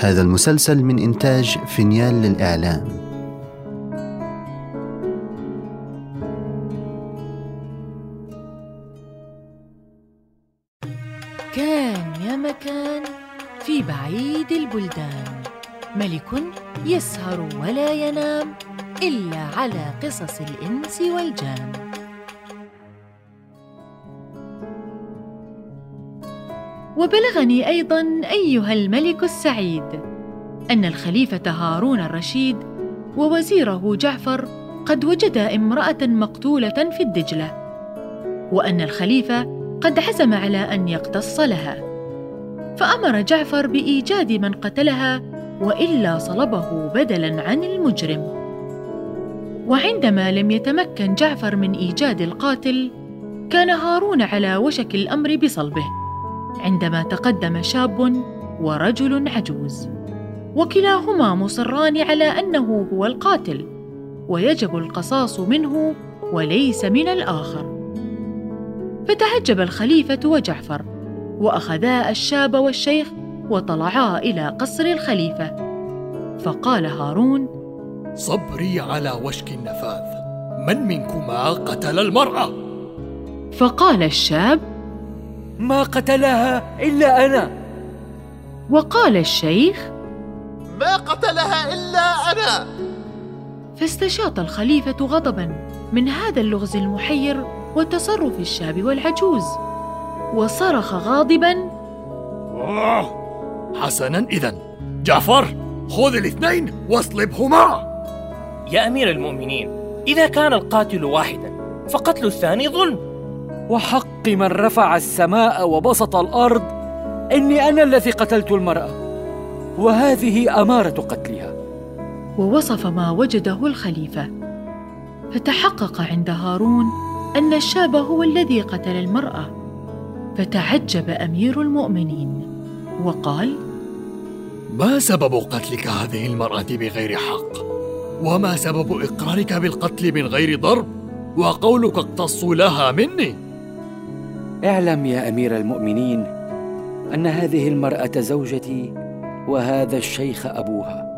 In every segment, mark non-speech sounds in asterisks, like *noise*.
هذا المسلسل من إنتاج فينيال للإعلام. كان يا مكان في بعيد البلدان. ملك يسهر ولا ينام إلا على قصص الإنس والجان. وبلغني أيضا أيها الملك السعيد أن الخليفة هارون الرشيد ووزيره جعفر قد وجدا امرأة مقتولة في الدجلة وأن الخليفة قد عزم على أن يقتص لها فأمر جعفر بإيجاد من قتلها وإلا صلبه بدلاً عن المجرم. وعندما لم يتمكن جعفر من إيجاد القاتل كان هارون على وشك الأمر بصلبه. عندما تقدم شاب ورجل عجوز وكلاهما مصران على أنه هو القاتل ويجب القصاص منه وليس من الآخر. فتعجب الخليفة وجعفر وأخذا الشاب والشيخ وطلعا إلى قصر الخليفة. فقال هارون صبري على وشك النفاذ من منكما قتل المرأة؟ فقال الشاب ما قتلها إلا أنا. وقال الشيخ ما قتلها إلا أنا. فاستشاط الخليفة غضبا من هذا اللغز المحير وتصرف الشاب والعجوز وصرخ غاضبا آه حسنا اذا. جعفر خذ الاثنين واصلبهما. يا أمير المؤمنين إذا كان القاتل واحدا فقتل الثاني ظلم. وحق من رفع السماء وبسط الأرض إني أنا الذي قتلت المرأة. وهذه أمارة قتلها. ووصف ما وجده الخليفة. فتحقق عند هارون أن الشاب هو الذي قتل المرأة. فتعجب أمير المؤمنين. وقال ما سبب قتلك هذه المرأة بغير حق؟ وما سبب إقرارك بالقتل من غير ضرب؟ وقولك اقتصوا لها مني. اعلم يا أمير المؤمنين أن هذه المرأة زوجتي وهذا الشيخ أبوها.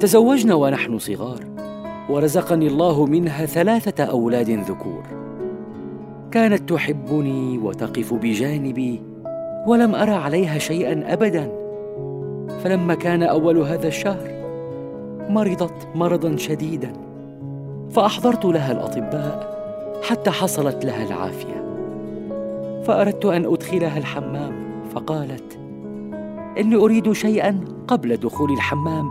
تزوجنا ونحن صغار ورزقني الله منها ثلاثة أولاد ذكور. كانت تحبني وتقف بجانبي ولم أرى عليها شيئا ابدا. فلما كان أول هذا الشهر مرضت مرضا شديدا فأحضرت لها الأطباء حتى حصلت لها العافية. فأردت أن أدخلها الحمام فقالت إني أريد شيئا قبل دخول الحمام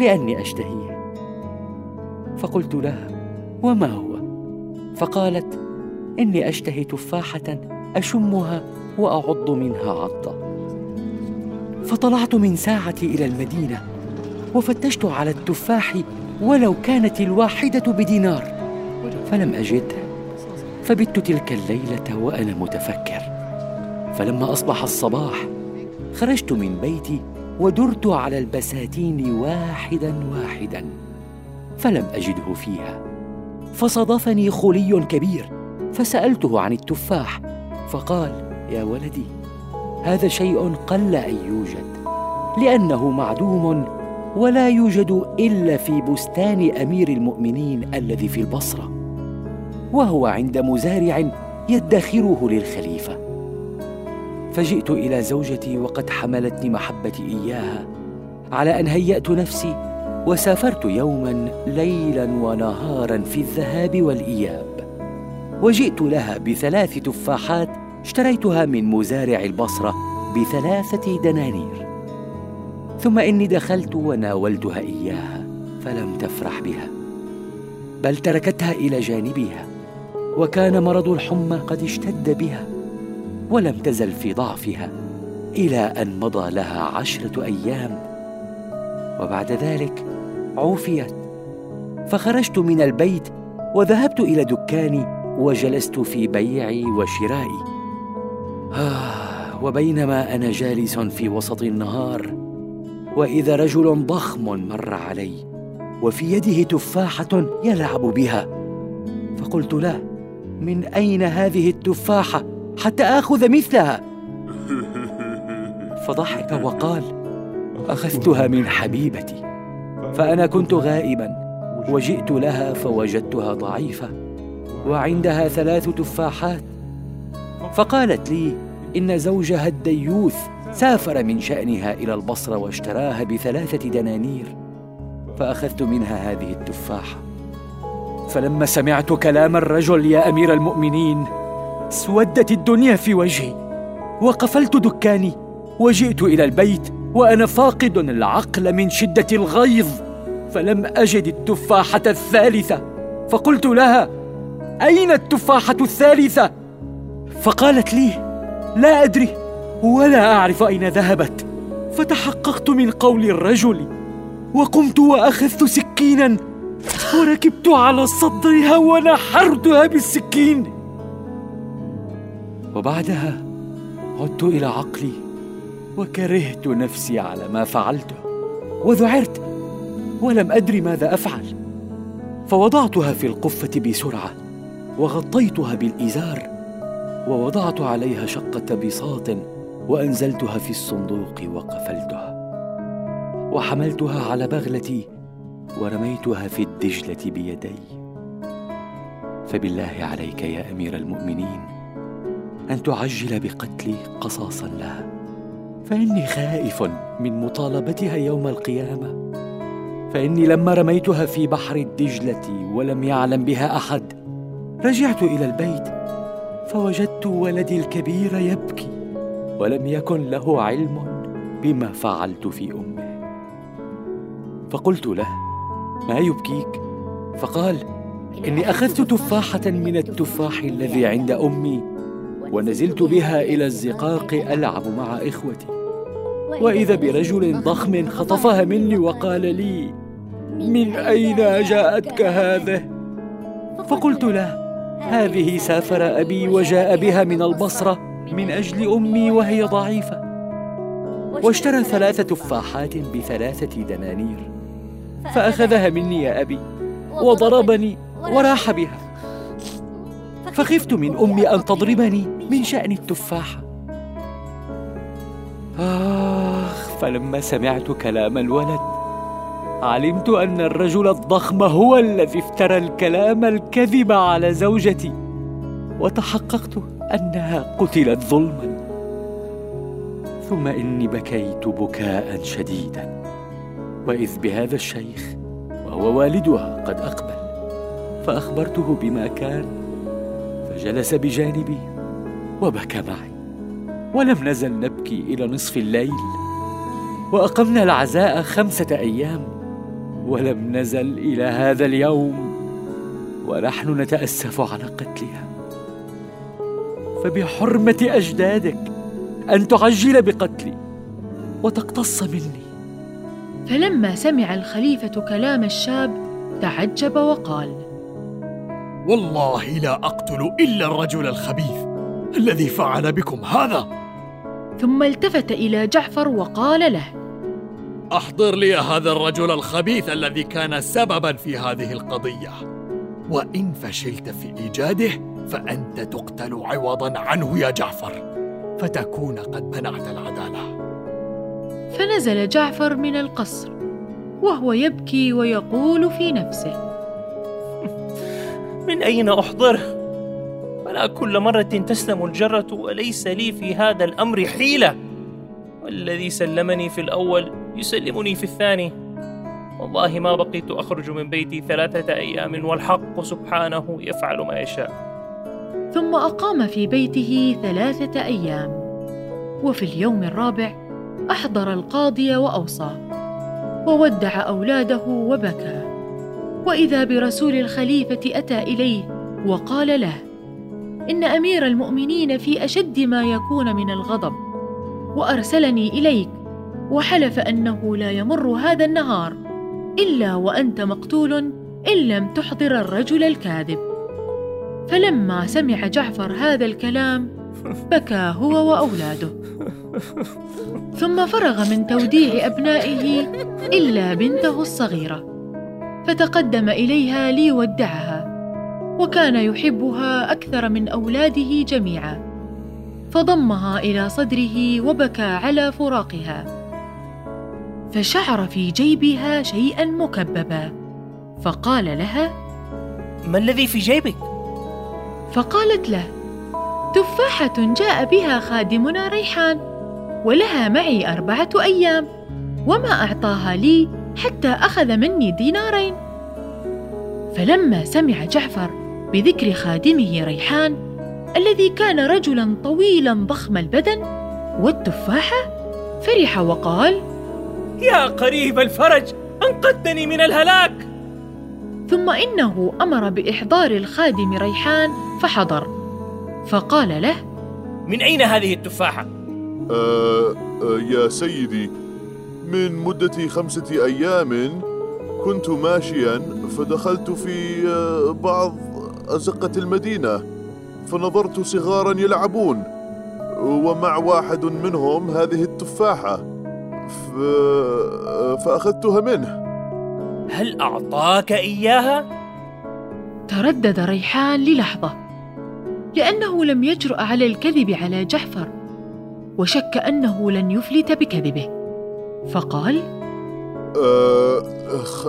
لأني أشتهيه. فقلت لها وما هو؟ فقالت إني أشتهي تفاحة أشمها وأعض منها عضة. فطلعت من ساعتي إلى المدينة وفتشت على التفاح ولو كانت الواحدة بدينار فلم اجده فبت تلك الليلة وأنا متفكر. فلما أصبح الصباح خرجت من بيتي ودرت على البساتين واحدا واحدا فلم أجده فيها. فصادفني خلي كبير فسألته عن التفاح. فقال يا ولدي هذا شيء قل أن يوجد لأنه معدوم ولا يوجد إلا في بستان أمير المؤمنين الذي في البصرة. وهو عند مزارع يدخره للخليفة. فجئت إلى زوجتي وقد حملتني محبتي إياها على أن هيأت نفسي وسافرت يوما ليلا ونهارا في الذهاب والإياب. وجئت لها بثلاث تفاحات اشتريتها من مزارع البصرة بثلاثة دنانير. ثم إني دخلت وناولتها إياها فلم تفرح بها بل تركتها إلى جانبها. وكان مرض الحمى قد اشتد بها ولم تزل في ضعفها إلى أن مضى لها عشرة أيام. وبعد ذلك عوفيت. فخرجت من البيت وذهبت إلى دكاني وجلست في بيعي وشرائي. آه وبينما أنا جالس في وسط النهار وإذا رجل ضخم مر علي وفي يده تفاحة يلعب بها. فقلت له من أين هذه التفاحة حتى آخذ مثلها؟ *laughs* فضحك وقال أخذتها من حبيبتي فأنا كنت غائبا وجئت لها فوجدتها ضعيفة وعندها ثلاث تفاحات. فقالت لي إن زوجها الديوث سافر من شأنها إلى البصرة واشتراها بثلاثة دنانير فأخذت منها هذه التفاحة. فلما سمعت كلام الرجل يا أمير المؤمنين اسودت الدنيا في وجهي وقفلت دكاني وجئت إلى البيت وأنا فاقد العقل من شدة الغيظ فلم أجد التفاحة الثالثة فقلت لها أين التفاحة الثالثة؟ فقالت لي لا أدري ولا أعرف أين ذهبت فتحققت من قول الرجل وقمت وأخذت سكينا وركبت على صدرها ونحرتها بالسكين. وبعدها عدت إلى عقلي وكرهت نفسي على ما فعلته وذعرت ولم أدري ماذا أفعل. فوضعتها في القفة بسرعة وغطيتها بالإزار ووضعت عليها شقة بساط وأنزلتها في الصندوق وقفلتها. وحملتها على بغلتي ورميتها في الدجلة بيدي. فبالله عليك يا أمير المؤمنين أن تعجل بقتلي قصاصا لها. فإني خائف من مطالبتها يوم القيامة. فإني لما رميتها في بحر الدجلة ولم يعلم بها أحد رجعت إلى البيت فوجدت ولدي الكبير يبكي ولم يكن له علم بما فعلت في أمه. فقلت له ما يبكيك؟ فقال إني أخذت تفاحة من التفاح الذي عند أمي ونزلت بها إلى الزقاق ألعب مع إخوتي. وإذا برجل ضخم خطفها مني وقال لي من أين جاءتك هذه؟ فقلت له هذه سافر أبي وجاء بها من البصرة من أجل أمي وهي ضعيفة. واشترى ثلاث تفاحات بثلاثة دنانير. فأخذها مني يا أبي وضربني وراح بها. فخفت من أمي أن تضربني من شأن التفاحه آخ فلما سمعت كلام الولد علمت أن الرجل الضخم هو الذي افترى الكلام الكذب على زوجتي وتحققت أنها قتلت ظلما. ثم إني بكيت بكاء شديدا. واذ بهذا الشيخ وهو والدها قد أقبل فأخبرته بما كان فجلس بجانبي وبكى معي. ولم نزل نبكي إلى نصف الليل وأقمنا العزاء خمسة أيام ولم نزل إلى هذا اليوم ونحن نتأسف على قتلها. فبحرمة أجدادك أن تعجل بقتلي وتقتص مني. فلما سمع الخليفة كلام الشاب تعجب وقال: والله لا أقتل إلا الرجل الخبيث الذي فعل بكم هذا. ثم التفت إلى جعفر وقال له: أحضر لي هذا الرجل الخبيث الذي كان سببا في هذه القضية. وإن فشلت في إيجاده فأنت تقتل عوضا عنه يا جعفر، فتكون قد منعت العدالة. فنزل جعفر من القصر وهو يبكي ويقول في نفسه *laughs* من أين أحضره؟ فلا كل مرة تسلم الجرة وليس لي في هذا الأمر حيلة؟ والذي سلمني في الأول يسلمني في الثاني. والله ما بقيت أخرج من بيتي ثلاثة أيام والحق سبحانه يفعل ما يشاء. ثم أقام في بيته ثلاثة أيام وفي اليوم الرابع أحضر القاضي وأوصى وودع أولاده وبكى. وإذا برسول الخليفة أتى إليه وقال له إن أمير المؤمنين في أشد ما يكون من الغضب وأرسلني إليك وحلف أنه لا يمر هذا النهار إلا وأنت مقتول إن لم تحضر الرجل الكاذب. فلما سمع جعفر هذا الكلام بكى هو وأولاده. ثم فرغ من توديع أبنائه إلا بنته الصغيرة. فتقدم إليها ليودعها وكان يحبها أكثر من أولاده جميعا. فضمها إلى صدره وبكى على فراقها. فشعر في جيبها شيئا مكببا. فقال لها ما الذي في جيبك؟ فقالت له تفاحة جاء بها خادمنا ريحان ولها معي أربعة أيام وما أعطاها لي حتى أخذ مني دينارين. فلما سمع جعفر بذكر خادمه ريحان الذي كان رجلا طويلا ضخم البدن والتفاحة فرح وقال يا قريب الفرج أنقذتني من الهلاك! ثم إنه أمر بإحضار الخادم ريحان فحضر. فقال له من أين هذه التفاحة؟ آه آه يا سيدي من مدة خمسة أيام كنت ماشيا فدخلت في آه بعض أزقة المدينة فنظرت صغارا يلعبون ومع واحد منهم هذه التفاحة ف... فأخذتها منه هل أعطاك إياها؟ تردد ريحان للحظة لأنه لم يجرؤ على الكذب على جعفر وشك أنه لن يفلت بكذبه. فقال خ...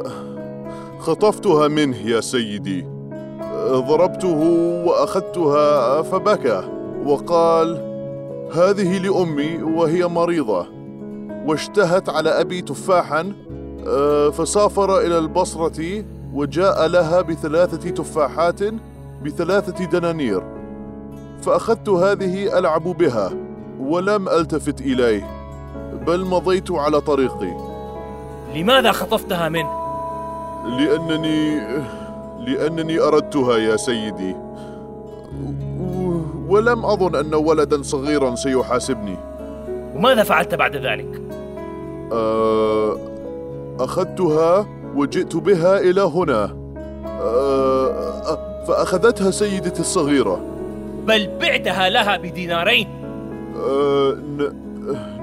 خطفتها منه يا سيدي. ضربته وأخذتها فبكى وقال هذه لأمي وهي مريضة واشتهت على أبي تفاحا فسافر إلى البصرة وجاء لها بثلاثة تفاحات بثلاثة دنانير. فأخذت هذه ألعب بها ولم ألتفت إليه بل مضيت على طريقي. لماذا خطفتها منه؟ لأنني لأنني أردتها يا سيدي. ولم أظن أن ولدا صغيرا سيحاسبني. وماذا فعلت بعد ذلك؟ أخذتها وجئت بها إلى هنا. فأخذتها سيدتي الصغيرة. بل بعتها لها بدينارين.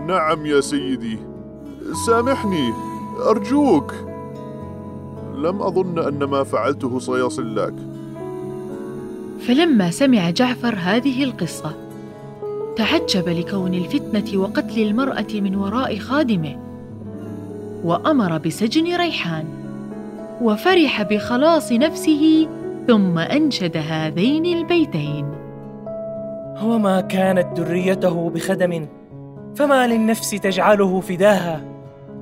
نعم يا سيدي. سامحني أرجوك. لم أظن أن ما فعلته سيصل لك. فلما سمع جعفر هذه القصة تعجب لكون الفتنة وقتل المرأة من وراء خادمه وأمر بسجن ريحان وفرح بخلاص نفسه ثم أنشد هذين البيتين. وما كانت دريته بخدم فما للنفس تجعله فداها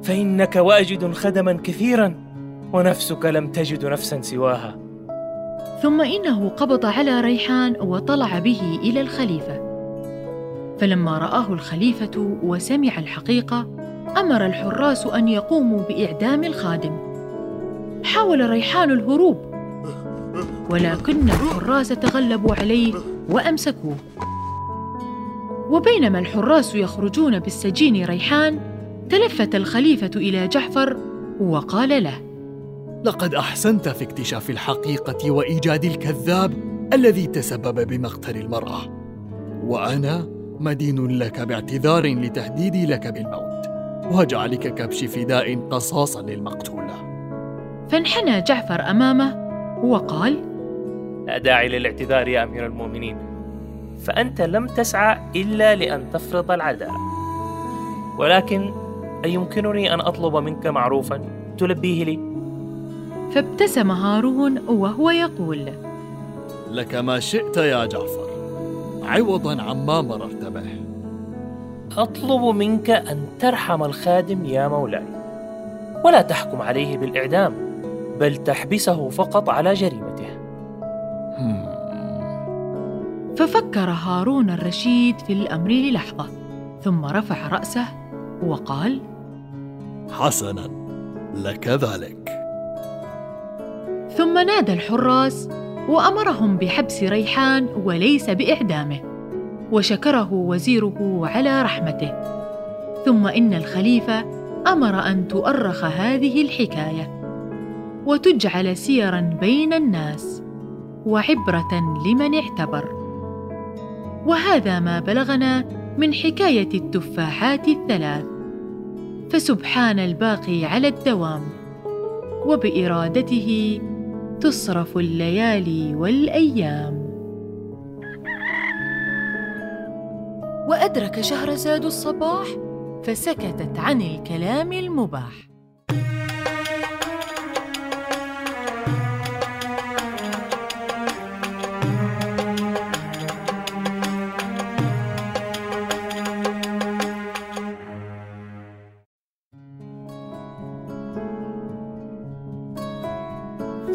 فإنك واجد خدما كثيرا ونفسك لم تجد نفسا سواها. ثم إنه قبض على ريحان وطلع به إلى الخليفة. فلما رآه الخليفة وسمع الحقيقة أمر الحراس أن يقوموا بإعدام الخادم. حاول ريحان الهروب ولكن الحراس تغلبوا عليه وأمسكوه. وبينما الحراس يخرجون بالسجين ريحان تلفت الخليفة إلى جعفر وقال له لقد أحسنت في اكتشاف الحقيقة وإيجاد الكذاب الذي تسبب بمقتل المرأة. وأنا مدين لك باعتذار لتهديدي لك بالموت وجعلك كبش فداء قصاصا للمقتوله فانحنى جعفر أمامه وقال لا داعي للاعتذار يا أمير المؤمنين. فأنت لم تسعى إلا لأن تفرض العداله ولكن أيمكنني أن أطلب منك معروفا تلبيه لي؟ فابتسم هارون وهو يقول لك ما شئت يا جعفر عوضا عما مررت به. أطلب منك أن ترحم الخادم يا مولاي. ولا تحكم عليه بالإعدام بل تحبسه فقط على جريمته ففكر هارون الرشيد في الأمر للحظة ثم رفع رأسه وقال حسنا لك ذلك. ثم نادى الحراس وأمرهم بحبس ريحان وليس بإعدامه وشكره وزيره على رحمته. ثم إن الخليفة أمر أن تؤرخ هذه الحكاية وتجعل سيرا بين الناس وعبرة لمن اعتبر. وهذا ما بلغنا من حكاية التفاحات الثلاث. فسبحان الباقي على الدوام وبإرادته تصرف الليالي والأيام. وأدرك شهرزاد الصباح فسكتت عن الكلام المباح.